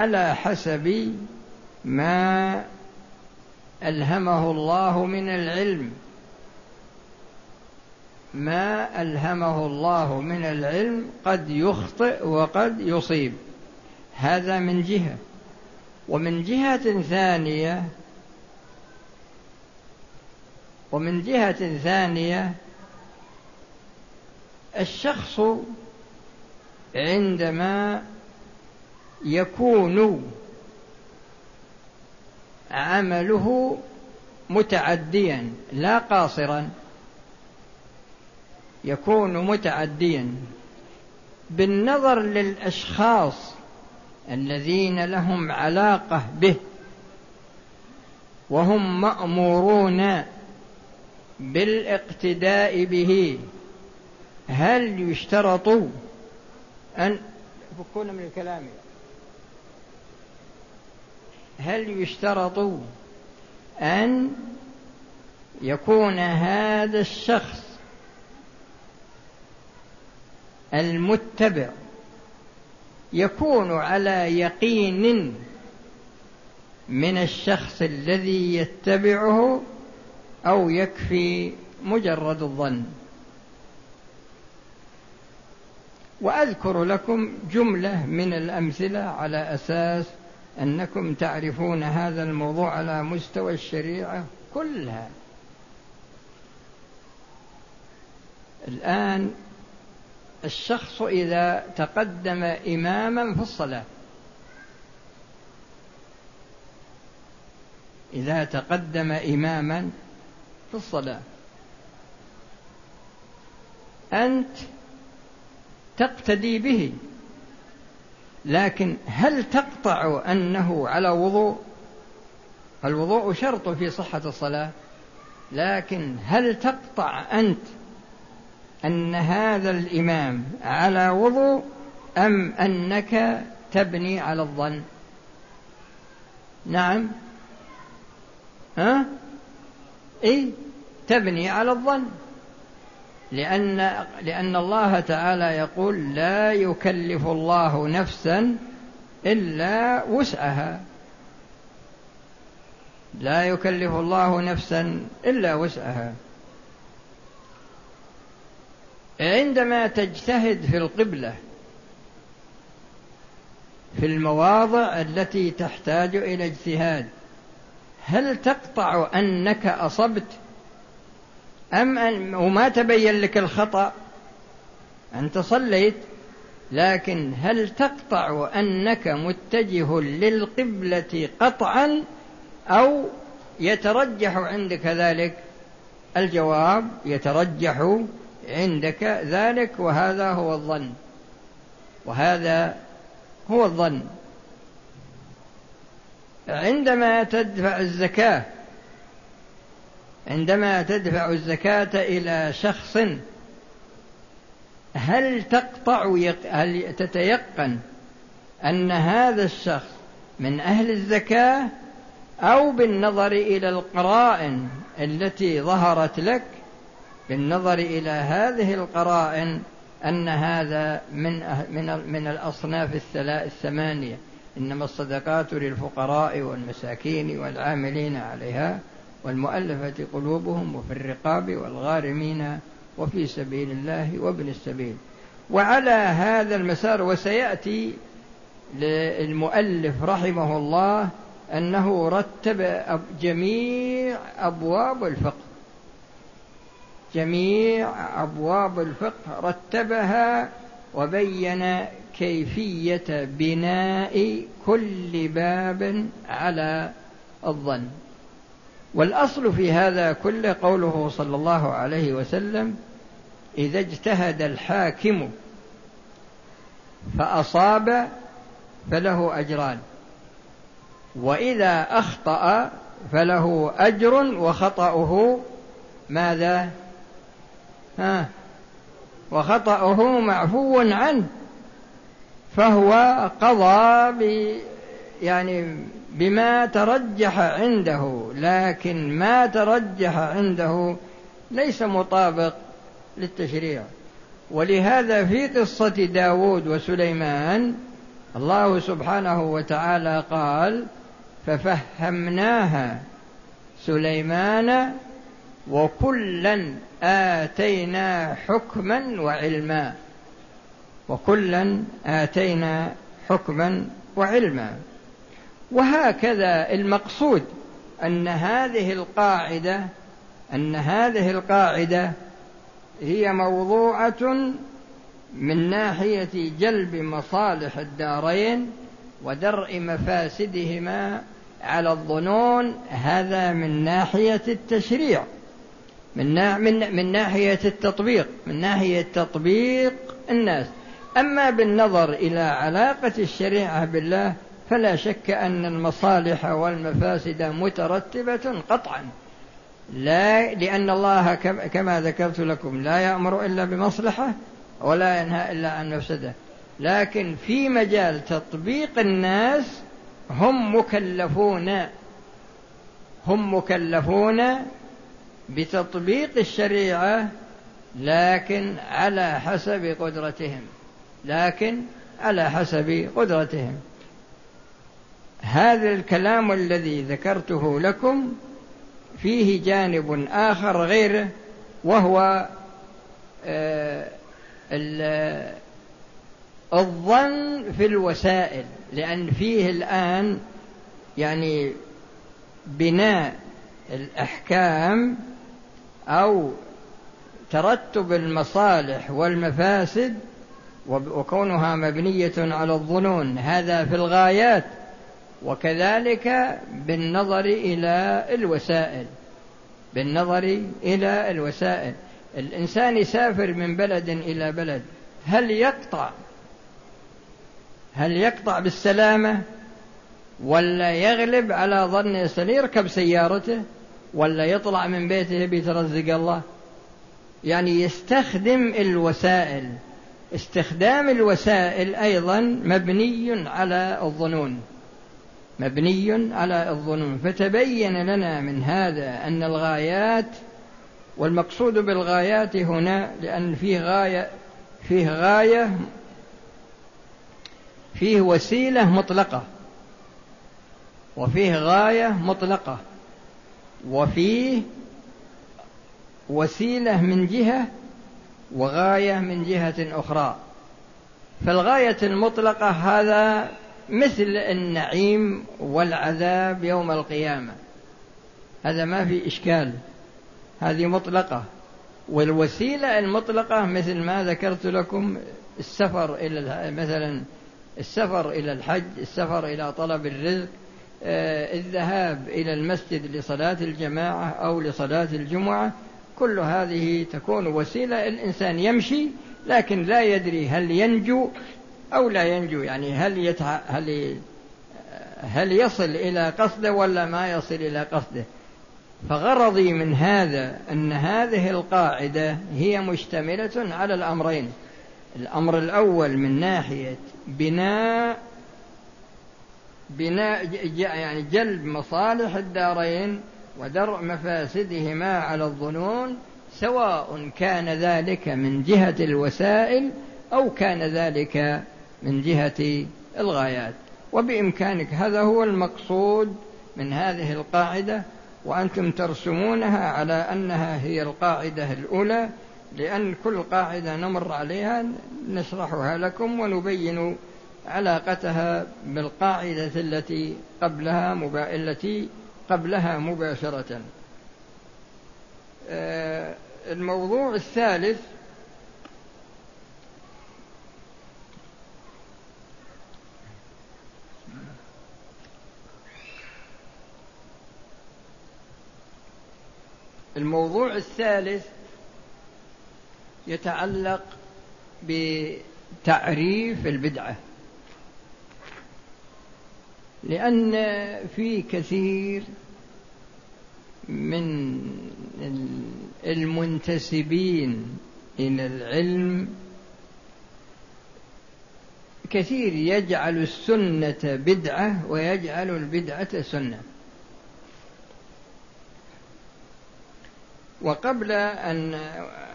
على حسب ما ألهمه الله من العلم. ما ألهمه الله من العلم قد يخطئ وقد يصيب. هذا من جهة. ومن جهة ثانية ومن جهة ثانية الشخص عندما يكون عمله متعديا لا قاصرا يكون متعديا. بالنظر للأشخاص الذين لهم علاقة به وهم مأمورون بالاقتداء به هل يشترط ان فكون من الكلام. هل يشترط أن يكون هذا الشخص المتبع يكون على يقين من الشخص الذي يتبعه أو يكفي مجرد الظن؟ وأذكر لكم جملة من الأمثلة على أساس أنكم تعرفون هذا الموضوع على مستوى الشريعة كلها. الآن الشخص إذا تقدم إماما في الصلاة إذا تقدم إماما في الصلاة أنت تقتدي به. لكن هل تقطع أنه على وضوء؟ الوضوء شرط في صحة الصلاة لكن هل تقطع أنت أن هذا الإمام على وضوء أم أنك تبني على الظن؟ نعم. ها؟ إيه تبني على الظن. لأن لأن الله تعالى يقول لا يكلف الله نفسا إلا وسعها. لا يكلف الله نفسا إلا وسعها. عندما تجتهد في القبلة في المواضع التي تحتاج إلى اجتهاد هل تقطع أنك أصبت أم ان وما تبين لك الخطأ؟ أنت صليت لكن هل تقطع أنك متجه للقبلة قطعا أو يترجح عندك ذلك؟ الجواب يترجح عندك ذلك وهذا هو الظن. وهذا هو الظن. عندما تدفع الزكاة عندما تدفع الزكاة إلى شخص هل تقطع هل تتيقن أن هذا الشخص من أهل الزكاة أو بالنظر إلى القرائن التي ظهرت لك؟ بالنظر إلى هذه القرائن أن هذا من من من الأصناف الثمانية. إنما الصدقات للفقراء والمساكين والعاملين عليها. والمؤلفة قلوبهم وفي الرقاب والغارمين وفي سبيل الله وابن السبيل. وعلى هذا المسار وسيأتي للمؤلف رحمه الله أنه رتب جميع أبواب الفقه. جميع أبواب الفقه رتبها وبين كيفية بناء كل باب على الظن. والأصل في هذا كله قوله صلى الله عليه وسلم إذا اجتهد الحاكم فأصاب فله أجران وإذا أخطأ فله أجر وخطأه ماذا؟ ها وخطأه معفو عنه فهو قضى يعني بما ترجح عنده لكن ما ترجح عنده ليس مطابق للتشريع. ولهذا في قصة داود وسليمان الله سبحانه وتعالى قال ففهمناها سليمان وكلا آتينا حكما وعلما. وكلا آتينا حكما وعلما. وهكذا المقصود أن هذه القاعدة أن هذه القاعدة هي موضوعة من ناحية جلب مصالح الدارين ودرء مفاسدهما على الظنون هذا من ناحية التشريع من, من, من ناحية التطبيق من ناحية تطبيق الناس. أما بالنظر إلى علاقة الشريعة بالله فلا شك أن المصالح والمفاسد مترتبة قطعا. لا لأن الله كما ذكرت لكم لا يأمر إلا بمصلحة ولا ينهى إلا عن مفسدة. لكن في مجال تطبيق الناس هم مكلفون هم مكلفون بتطبيق الشريعة لكن على حسب قدرتهم. لكن على حسب قدرتهم. هذا الكلام الذي ذكرته لكم فيه جانب آخر غيره وهو آه، الظن في الوسائل لأن فيه الآن يعني بناء الأحكام أو ترتب المصالح والمفاسد وكونها مبنية على الظنون. هذا في الغايات وكذلك بالنظر إلى الوسائل. بالنظر إلى الوسائل. الإنسان يسافر من بلد إلى بلد هل يقطع؟ هل يقطع بالسلامة؟ ولا يغلب على ظن يركب سيارته؟ ولا يطلع من بيته بيترزق الله؟ يعني يستخدم الوسائل. استخدام الوسائل أيضا مبني على الظنون. مبني على الظنون. فتبين لنا من هذا أن الغايات والمقصود بالغايات هنا لأن فيه غاية فيه غاية فيه وسيلة مطلقة وفيه غاية مطلقة وفيه وسيلة من جهة وغاية من جهة أخرى. فالغاية المطلقة هذا مثل النعيم والعذاب يوم القيامة. هذا ما في إشكال. هذه مطلقة. والوسيلة المطلقة مثل ما ذكرت لكم السفر إلى مثلا السفر إلى الحج السفر إلى طلب الرزق آه، الذهاب إلى المسجد لصلاة الجماعة أو لصلاة الجمعة. كل هذه تكون وسيلة. الإنسان يمشي لكن لا يدري هل ينجو أو لا ينجو يعني هل يتع... هل هل يصل إلى قصده ولا ما يصل إلى قصده. فغرضي من هذا أن هذه القاعدة هي مشتملة على الأمرين. الأمر الأول من ناحية بناء بناء يعني جلب مصالح الدارين ودرء مفاسدهما على الظنون سواء كان ذلك من جهة الوسائل أو كان ذلك من جهة الغايات. وبإمكانك هذا هو المقصود من هذه القاعدة وأنتم ترسمونها على أنها هي القاعدة الأولى لأن كل قاعدة نمر عليها نشرحها لكم ونبين علاقتها بالقاعدة التي قبلها مبا... التي قبلها مباشرة. آه، الموضوع الثالث الموضوع الثالث يتعلق بتعريف البدعة. لأن في كثير من المنتسبين إلى العلم كثير يجعل السنة بدعة ويجعل البدعة سنة. وقبل أن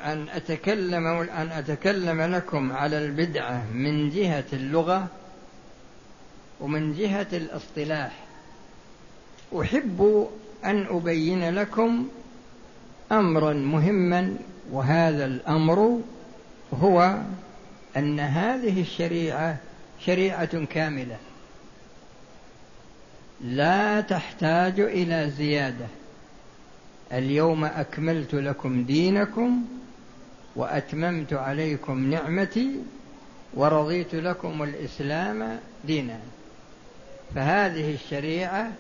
أن أتكلم أن أتكلم لكم على البدعة من جهة اللغة ومن جهة الاصطلاح أحب أن أبين لكم أمرا مهما وهذا الأمر هو أن هذه الشريعة شريعة كاملة لا تحتاج إلى زيادة. اليوم أكملت لكم دينكم وأتممت عليكم نعمتي ورضيت لكم الإسلام دينا. فهذه الشريعة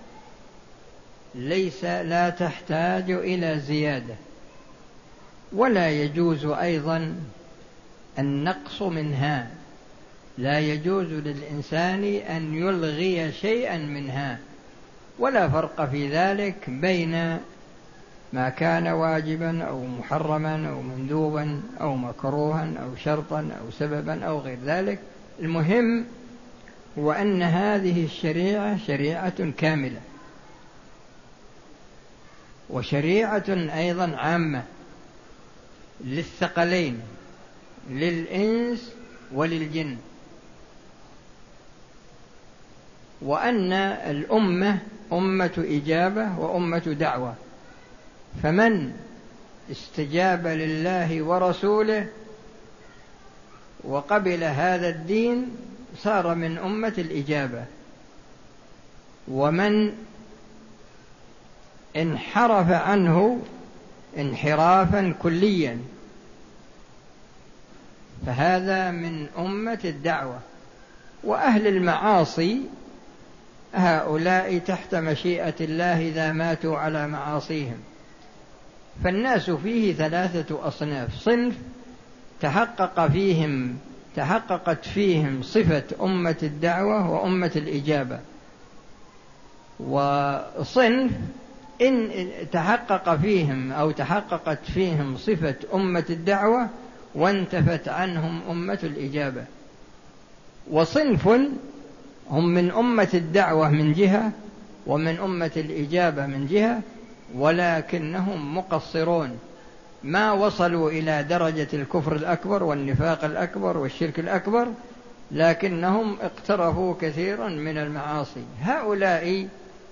ليس لا تحتاج إلى زيادة ولا يجوز أيضا النقص منها. لا يجوز للإنسان أن يلغي شيئا منها ولا فرق في ذلك بين ما كان واجبا أو محرما أو مندوبا أو مكروها أو شرطا أو سببا أو غير ذلك. المهم هو أن هذه الشريعة شريعة كاملة وشريعة أيضا عامة للثقلين للإنس وللجن. وأن الأمة أمة إجابة وأمة دعوة. فمن استجاب لله ورسوله وقبل هذا الدين صار من أمة الإجابة. ومن انحرف عنه انحرافا كليا. فهذا من أمة الدعوة. وأهل المعاصي هؤلاء تحت مشيئة الله إذا ماتوا على معاصيهم. فالناس فيه ثلاثة أصناف. صنف تحقق فيهم تحققت فيهم صفة أمة الدعوة وأمة الإجابة. وصنف إن تحقق فيهم أو تحققت فيهم صفة أمة الدعوة وانتفت عنهم أمة الإجابة. وصنف هم من أمة الدعوة من جهة ومن أمة الإجابة من جهة ولكنهم مقصرون. ما وصلوا إلى درجة الكفر الأكبر والنفاق الأكبر والشرك الأكبر لكنهم اقترفوا كثيرا من المعاصي. هؤلاء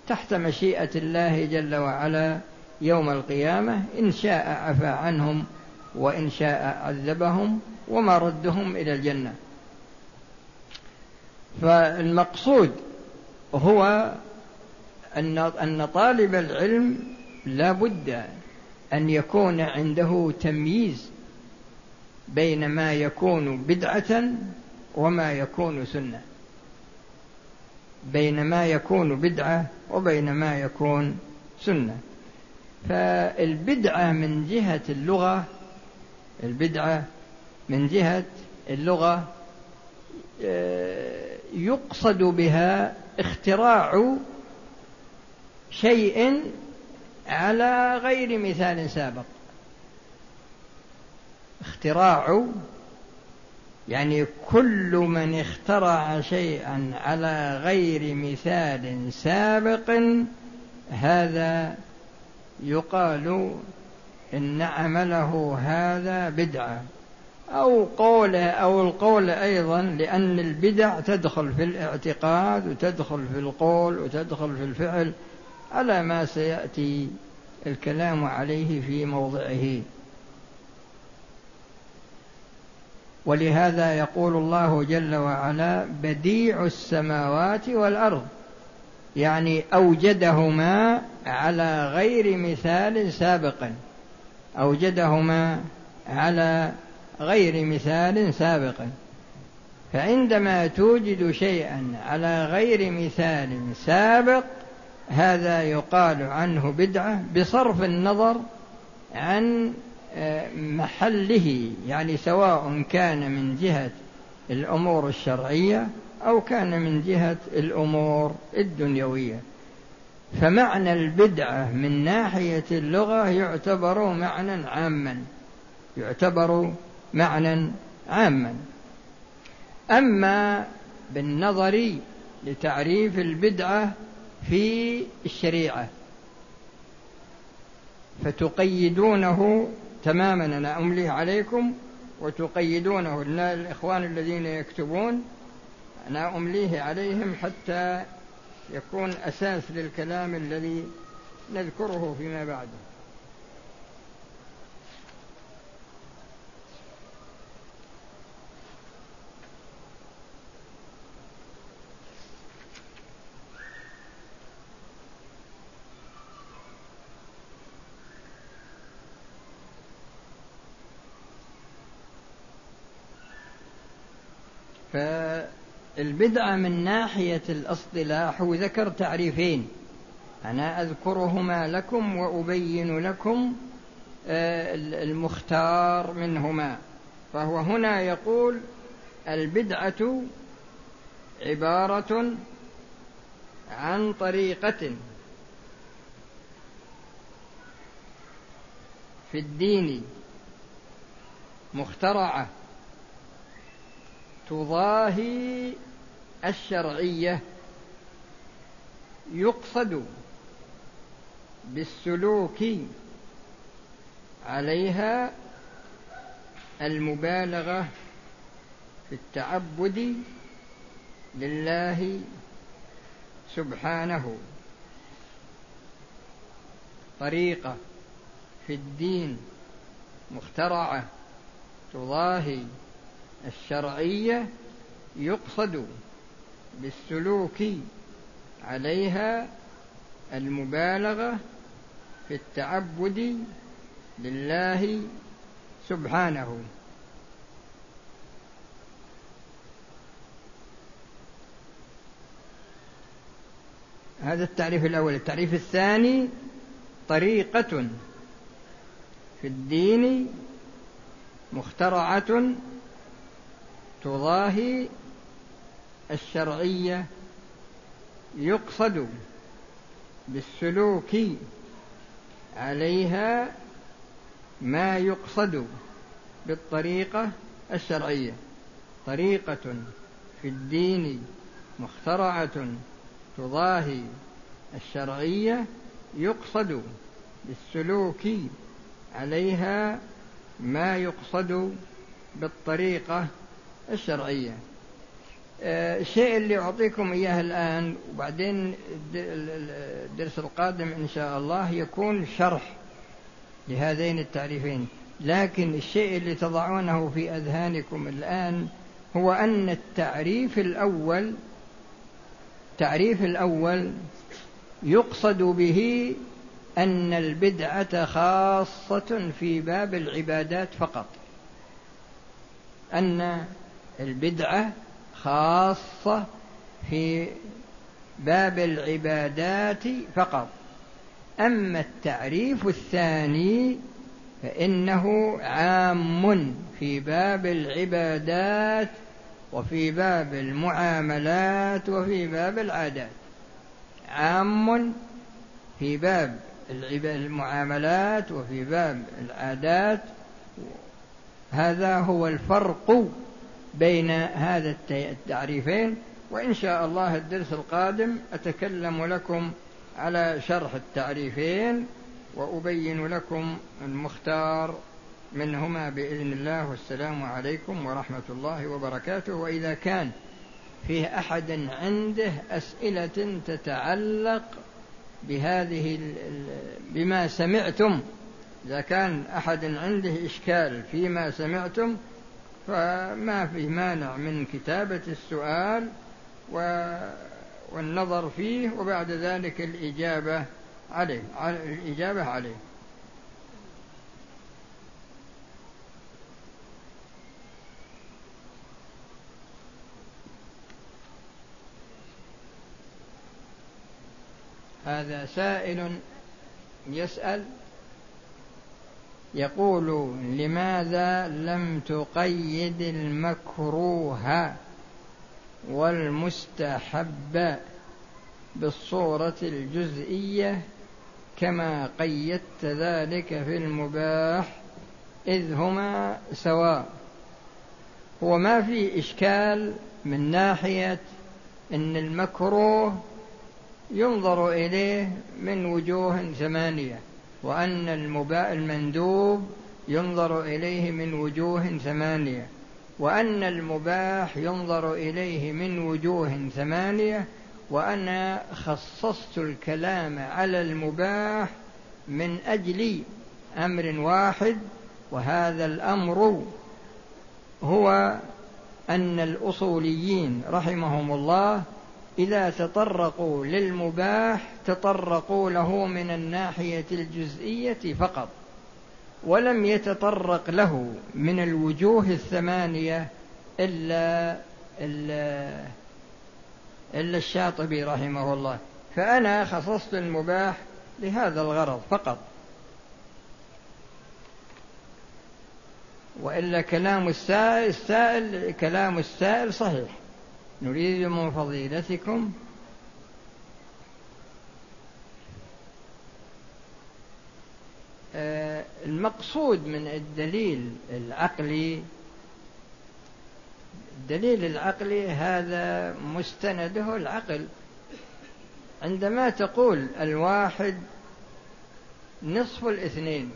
تحت مشيئة الله جل وعلا يوم القيامة إن شاء عفى عنهم وإن شاء عذبهم وما ردهم إلى الجنة. فالمقصود هو أن أن طالب العلم لا بد أن يكون عنده تمييز بين ما يكون بدعة وما يكون سنة. بين ما يكون بدعة وبين ما يكون سنة. فالبدعة من جهة اللغة البدعة من جهة اللغة آه، يقصد بها اختراع شيء على غير مثال سابق. اختراع يعني كل من اخترع شيئا على غير مثال سابق هذا يقال إن عمله هذا بدعة. أو قوله أو القول أيضا لأن البدع تدخل في الاعتقاد وتدخل في القول وتدخل في الفعل على ما سيأتي الكلام عليه في موضعه. ولهذا يقول الله جل وعلا بديع السماوات والأرض. يعني أوجدهما على غير مثال سابق. أوجدهما على غير مثال سابق. فعندما توجد شيئا على غير مثال سابق هذا يقال عنه بدعة بصرف النظر عن محله يعني سواء كان من جهة الأمور الشرعية أو كان من جهة الأمور الدنيوية. فمعنى البدعة من ناحية اللغة يعتبر معنى عاما يعتبر معنى عاما. أما بالنظر لتعريف البدعة في الشريعة فتقيدونه تماما أنا أملي عليكم وتقيدونه الإخوان الذين يكتبون أنا أمليه عليهم حتى يكون أساس للكلام الذي نذكره فيما بعد. فالبدعة من ناحية الأصطلاح ذكر تعريفين. أنا أذكرهما لكم وأبين لكم آه، المختار منهما. فهو هنا يقول البدعة عبارة عن طريقة في الدين مخترعة تضاهي الشرعية يقصد بالسلوك عليها المبالغة في التعبد لله سبحانه. طريقة في الدين مخترعة تضاهي الشرعية يقصد بالسلوك عليها المبالغة في التعبد لله سبحانه. هذا التعريف الأول. التعريف الثاني طريقة في الدين مخترعة تضاهي الشرعية يقصد بالسلوك عليها ما يقصد بالطريقة الشرعية. طريقة في الدين مخترعة تضاهي الشرعية يقصد بالسلوك عليها ما يقصد بالطريقة الشرعية. الشيء اللي أعطيكم إياه الآن وبعدين الدرس القادم إن شاء الله يكون شرح لهذين التعريفين. لكن الشيء اللي تضعونه في أذهانكم الآن هو أن التعريف الأول التعريف الأول يقصد به أن البدعة خاصة في باب العبادات فقط. أن البدعة خاصة في باب العبادات فقط. أما التعريف الثاني فإنه عام في باب العبادات وفي باب المعاملات وفي باب العادات. عام في باب المعاملات وفي باب العادات. هذا هو الفرق بين هذا التعريفين وإن شاء الله الدرس القادم أتكلم لكم على شرح التعريفين وأبين لكم المختار منهما بإذن الله. والسلام عليكم ورحمة الله وبركاته. وإذا كان فيه أحد عنده أسئلة تتعلق بهذه بما سمعتم إذا كان أحد عنده إشكال فيما سمعتم فما في مانع من كتابة السؤال والنظر فيه وبعد ذلك الإجابة عليه الإجابة عليه. هذا سائل يسأل يقول لماذا لم تقيد المكروه والمستحب بالصورة الجزئية كما قيدت ذلك في المباح إذ هما سواء؟ هو ما في إشكال من ناحية أن المكروه ينظر إليه من وجوه ثمانية. وأن المندوب ينظر إليه من وجوه ثمانية وأن المباح ينظر إليه من وجوه ثمانية وأنا خصصت الكلام على المباح من أجل أمر واحد وهذا الأمر هو أن الأصوليين رحمهم الله إذا تطرقوا للمباح تطرقوا له من الناحية الجزئية فقط ولم يتطرق له من الوجوه الثمانية إلا إلا إلا الشاطبي رحمه الله. فأنا خصصت المباح لهذا الغرض فقط. وإلا كلام السائل, السائل كلام السائل صحيح. نريد من فضيلتكم آه، المقصود من الدليل العقلي الدليل العقلي هذا مستنده العقل. عندما تقول الواحد نصف الاثنين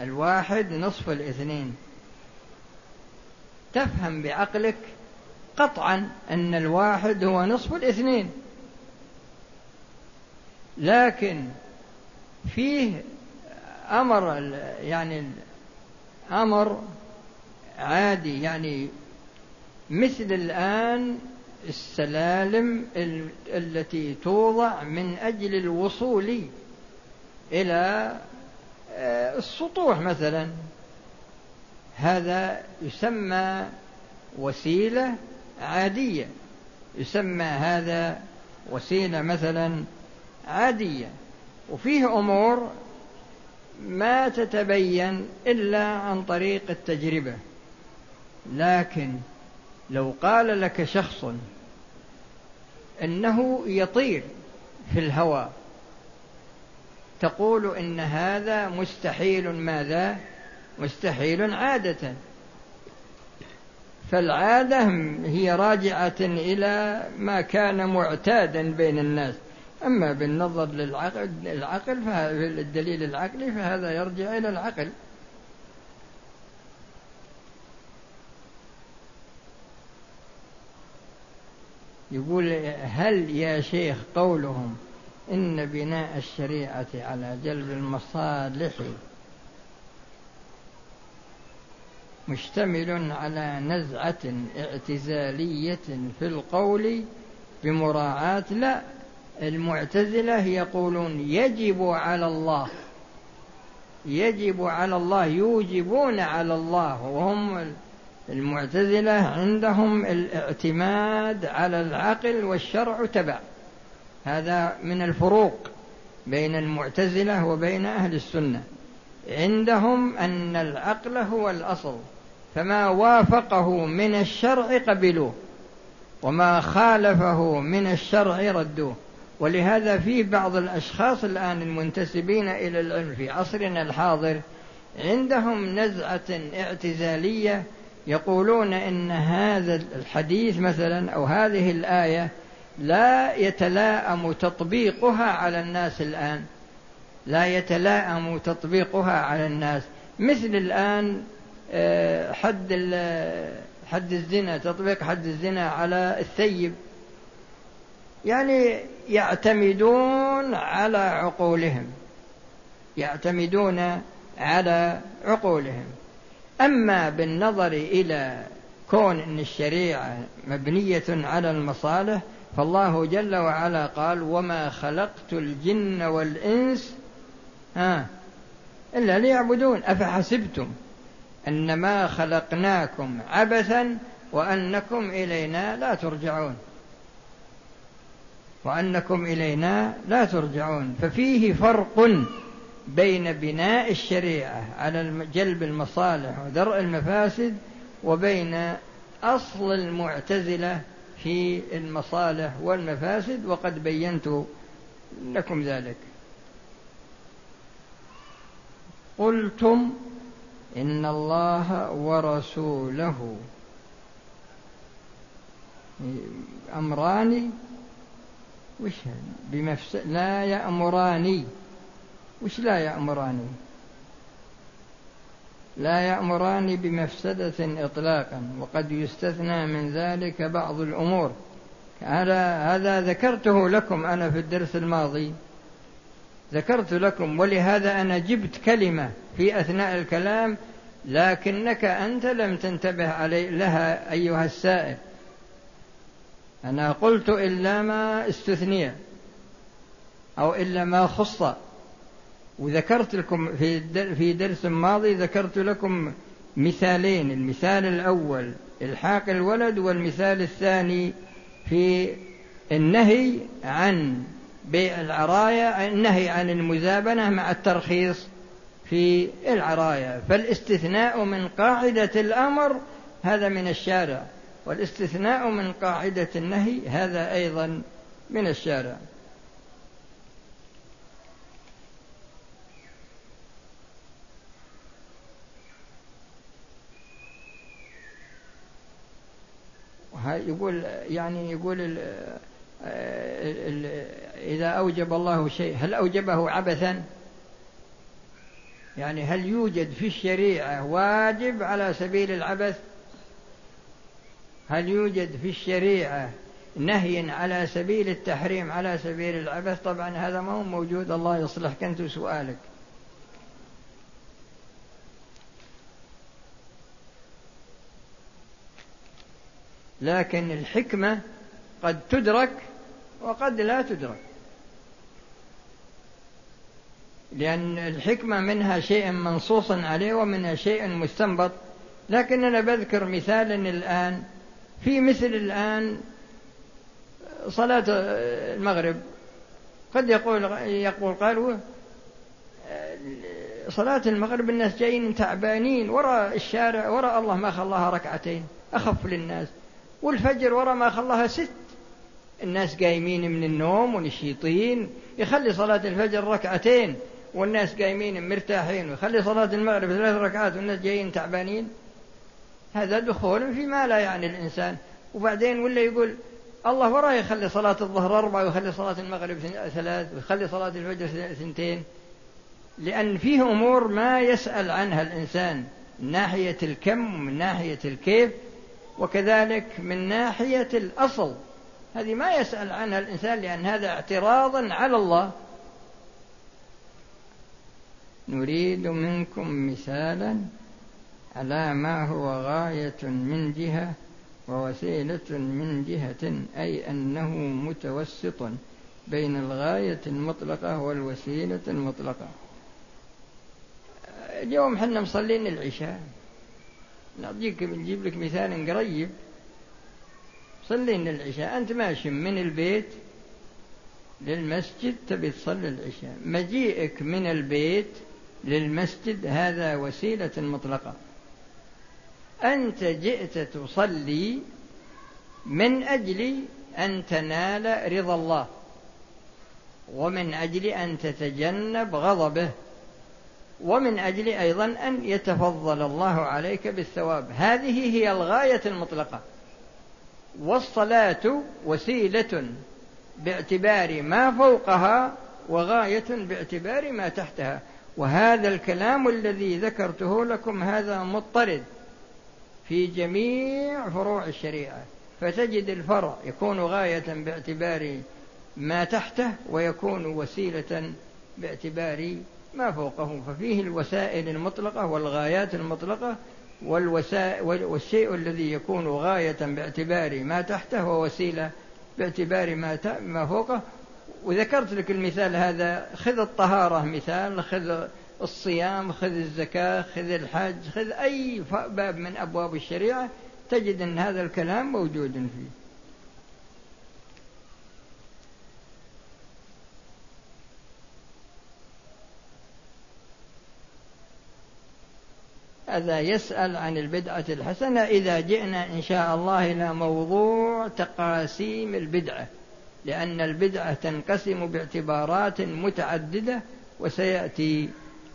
الواحد نصف الاثنين تفهم بعقلك قطعا أن الواحد هو نصف الاثنين. لكن فيه أمر يعني أمر عادي يعني مثل الآن السلالم التي توضع من أجل الوصول إلى آه، السطوح مثلا. هذا يسمى وسيلة عادية. يسمى هذا وسيلة مثلا عادية. وفيه أمور ما تتبين إلا عن طريق التجربة. لكن لو قال لك شخص إنه يطير في الهواء تقول إن هذا مستحيل ماذا؟ مستحيل عادة. فالعادة هي راجعة إلى ما كان معتادا بين الناس. أما بالنظر للعقل العقل الدليل العقلي فهذا يرجع إلى العقل. يقول هل يا شيخ قولهم إن بناء الشريعة على جلب المصالح مشتمل على نزعة اعتزالية في القول بمراعاة لا المعتزلة يقولون يجب على الله يجب على الله يوجبون على الله وهم المعتزلة عندهم الاعتماد على العقل والشرع تبع. هذا من الفروق بين المعتزلة وبين أهل السنة. عندهم أن العقل هو الأصل. فما وافقه من الشرع قبلوه وما خالفه من الشرع ردوه. ولهذا في بعض الأشخاص الآن المنتسبين إلى العلم في عصرنا الحاضر عندهم نزعة اعتزالية يقولون إن هذا الحديث مثلا أو هذه الآية لا يتلاءم تطبيقها على الناس الآن. لا يتلاءم تطبيقها على الناس. مثل الآن حد حد الزنا تطبيق حد الزنا على الثيب. يعني يعتمدون على عقولهم. يعتمدون على عقولهم. أما بالنظر إلى كون أن الشريعة مبنية على المصالح فالله جل وعلا قال وما خلقت الجن والإنس ها إلا ليعبدون. أفحسبتم؟ أنما خلقناكم عبثا وأنكم إلينا لا ترجعون. وأنكم إلينا لا ترجعون. ففيه فرق بين بناء الشريعة على جلب المصالح ودرء المفاسد وبين أصل المعتزلة في المصالح والمفاسد. وقد بينت لكم ذلك. قلتم إن الله ورسوله. أمران وش بمفس لا يأمراني. وش لا يأمراني؟ لا يأمران بمفسدة إطلاقا وقد يستثنى من ذلك بعض الأمور. هذا هذا ذكرته لكم أنا في الدرس الماضي. ذكرت لكم ولهذا أنا جبت كلمة في أثناء الكلام لكنك أنت لم تنتبه علي لها أيها السائل. أنا قلت إلا ما استثني أو إلا ما خص. وذكرت لكم في في درس ماضي ذكرت لكم مثالين المثال الأول إلحاق الولد والمثال الثاني في النهي عن بيع العرايا النهي عن المزابنة مع الترخيص في العرايا فالاستثناء من قاعدة الأمر هذا من الشارع والاستثناء من قاعدة النهي هذا أيضا من الشارع. يقول يعني يقول إذا أوجب الله شيء هل أوجبه عبثا؟ يعني هل يوجد في الشريعة واجب على سبيل العبث؟ هل يوجد في الشريعة نهي على سبيل التحريم على سبيل العبث؟ طبعا هذا ما هو موجود. الله يصلح. كنت سؤالك. لكن الحكمة قد تدرك وقد لا تدرك. لأن الحكمة منها شيء منصوص عليه ومنها شيء مستنبط. لكن أنا بذكر مثالا الآن. في مثل الآن صلاة المغرب. قد يقول يقول قالوا صلاة المغرب الناس جايين تعبانين وراء الشارع وراء الله ما خلاها ركعتين أخف للناس. والفجر ورا ما خلاها ست. الناس قايمين من النوم ونشيطين يخلي صلاة الفجر ركعتين والناس قايمين مرتاحين ويخلي صلاة المغرب ثلاث ركعات والناس جايين تعبانين. هذا دخول فيما لا يعني الإنسان. وبعدين ولا يقول الله وراه يخلي صلاة الظهر أربعة ويخلي صلاة المغرب ثلاث ويخلي صلاة الفجر ثنتين. لأن فيه أمور ما يسأل عنها الإنسان. من ناحية الكم ومن ناحية الكيف وكذلك من ناحية الأصل. هذه ما يسأل عنها الإنسان لأن هذا اعتراضا على الله. نريد منكم مثالا على ما هو غاية من جهة ووسيلة من جهة أي أنه متوسط بين الغاية المطلقة والوسيلة المطلقة. اليوم حنا مصلين العشاء. نعطيك نجيب لك مثال قريب. صلينا العشاء أنت ماشي من البيت للمسجد تبي تصلي العشاء. مجيئك من البيت للمسجد هذا وسيلة مطلقة. أنت جئت تصلي من أجل أن تنال رضا الله ومن أجل أن تتجنب غضبه ومن أجل أيضا أن يتفضل الله عليك بالثواب. هذه هي الغاية المطلقة. والصلاة وسيلة باعتبار ما فوقها وغاية باعتبار ما تحتها. وهذا الكلام الذي ذكرته لكم هذا مضطرد في جميع فروع الشريعة. فتجد الفرع يكون غاية باعتبار ما تحته ويكون وسيلة باعتبار ما فوقه. ففيه الوسائل المطلقة والغايات المطلقة والشيء الذي يكون غاية باعتبار ما تحته ووسيلة باعتبار ما ما فوقه. وذكرت لك المثال هذا. خذ الطهارة مثال خذ الصيام خذ الزكاة خذ الحج خذ أي باب من أبواب الشريعة تجد أن هذا الكلام موجود فيه. هذا يسأل عن البدعة الحسنة. إذا جئنا إن شاء الله إلى موضوع تقاسيم البدعة لأن البدعة تنقسم باعتبارات متعددة وسيأتي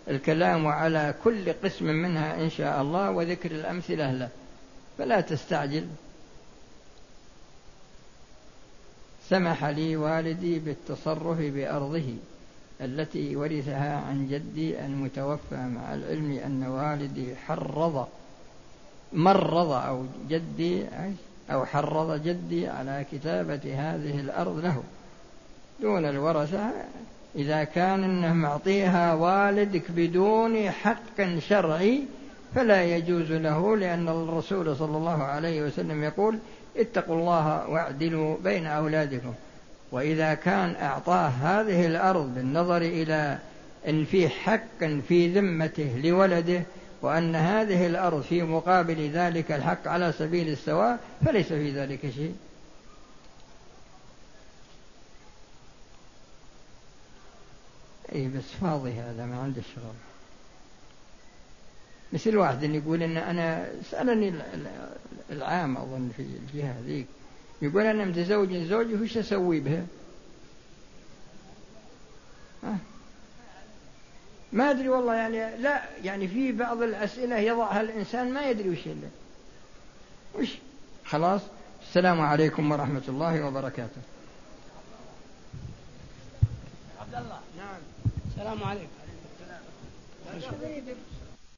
الكلام على كل قسم منها إن شاء الله وذكر الأمثلة له. فلا تستعجل. سمح لي والدي بالتصرف بأرضه. التي ورثها عن جدي المتوفى مع العلم أن والدي حرض مرض أو جدي أو حرض جدي على كتابة هذه الأرض له. دون الورثة إذا كان أنه معطيها والدك بدون حق شرعي فلا يجوز له لأن الرسول صلى الله عليه وسلم يقول اتقوا الله واعدلوا بين أولادكم. وإذا كان أعطاه هذه الأرض بالنظر إلى أن في حق في ذمته لولده وأن هذه الأرض في مقابل ذلك الحق على سبيل السواء فليس في ذلك شيء. أي بس فاضي هذا ما عنده شغل. مثل واحد يقول إن أنا سألني العام أظن في الجهة ذيك يقول أنا متزوج زوجي وش أسوي بها؟ أه؟ ما أدري والله يعني لا يعني في بعض الأسئلة يضعها الإنسان ما يدري وش اللي. وش؟ خلاص. السلام عليكم ورحمة الله وبركاته. عبد الله. نعم. السلام عليكم.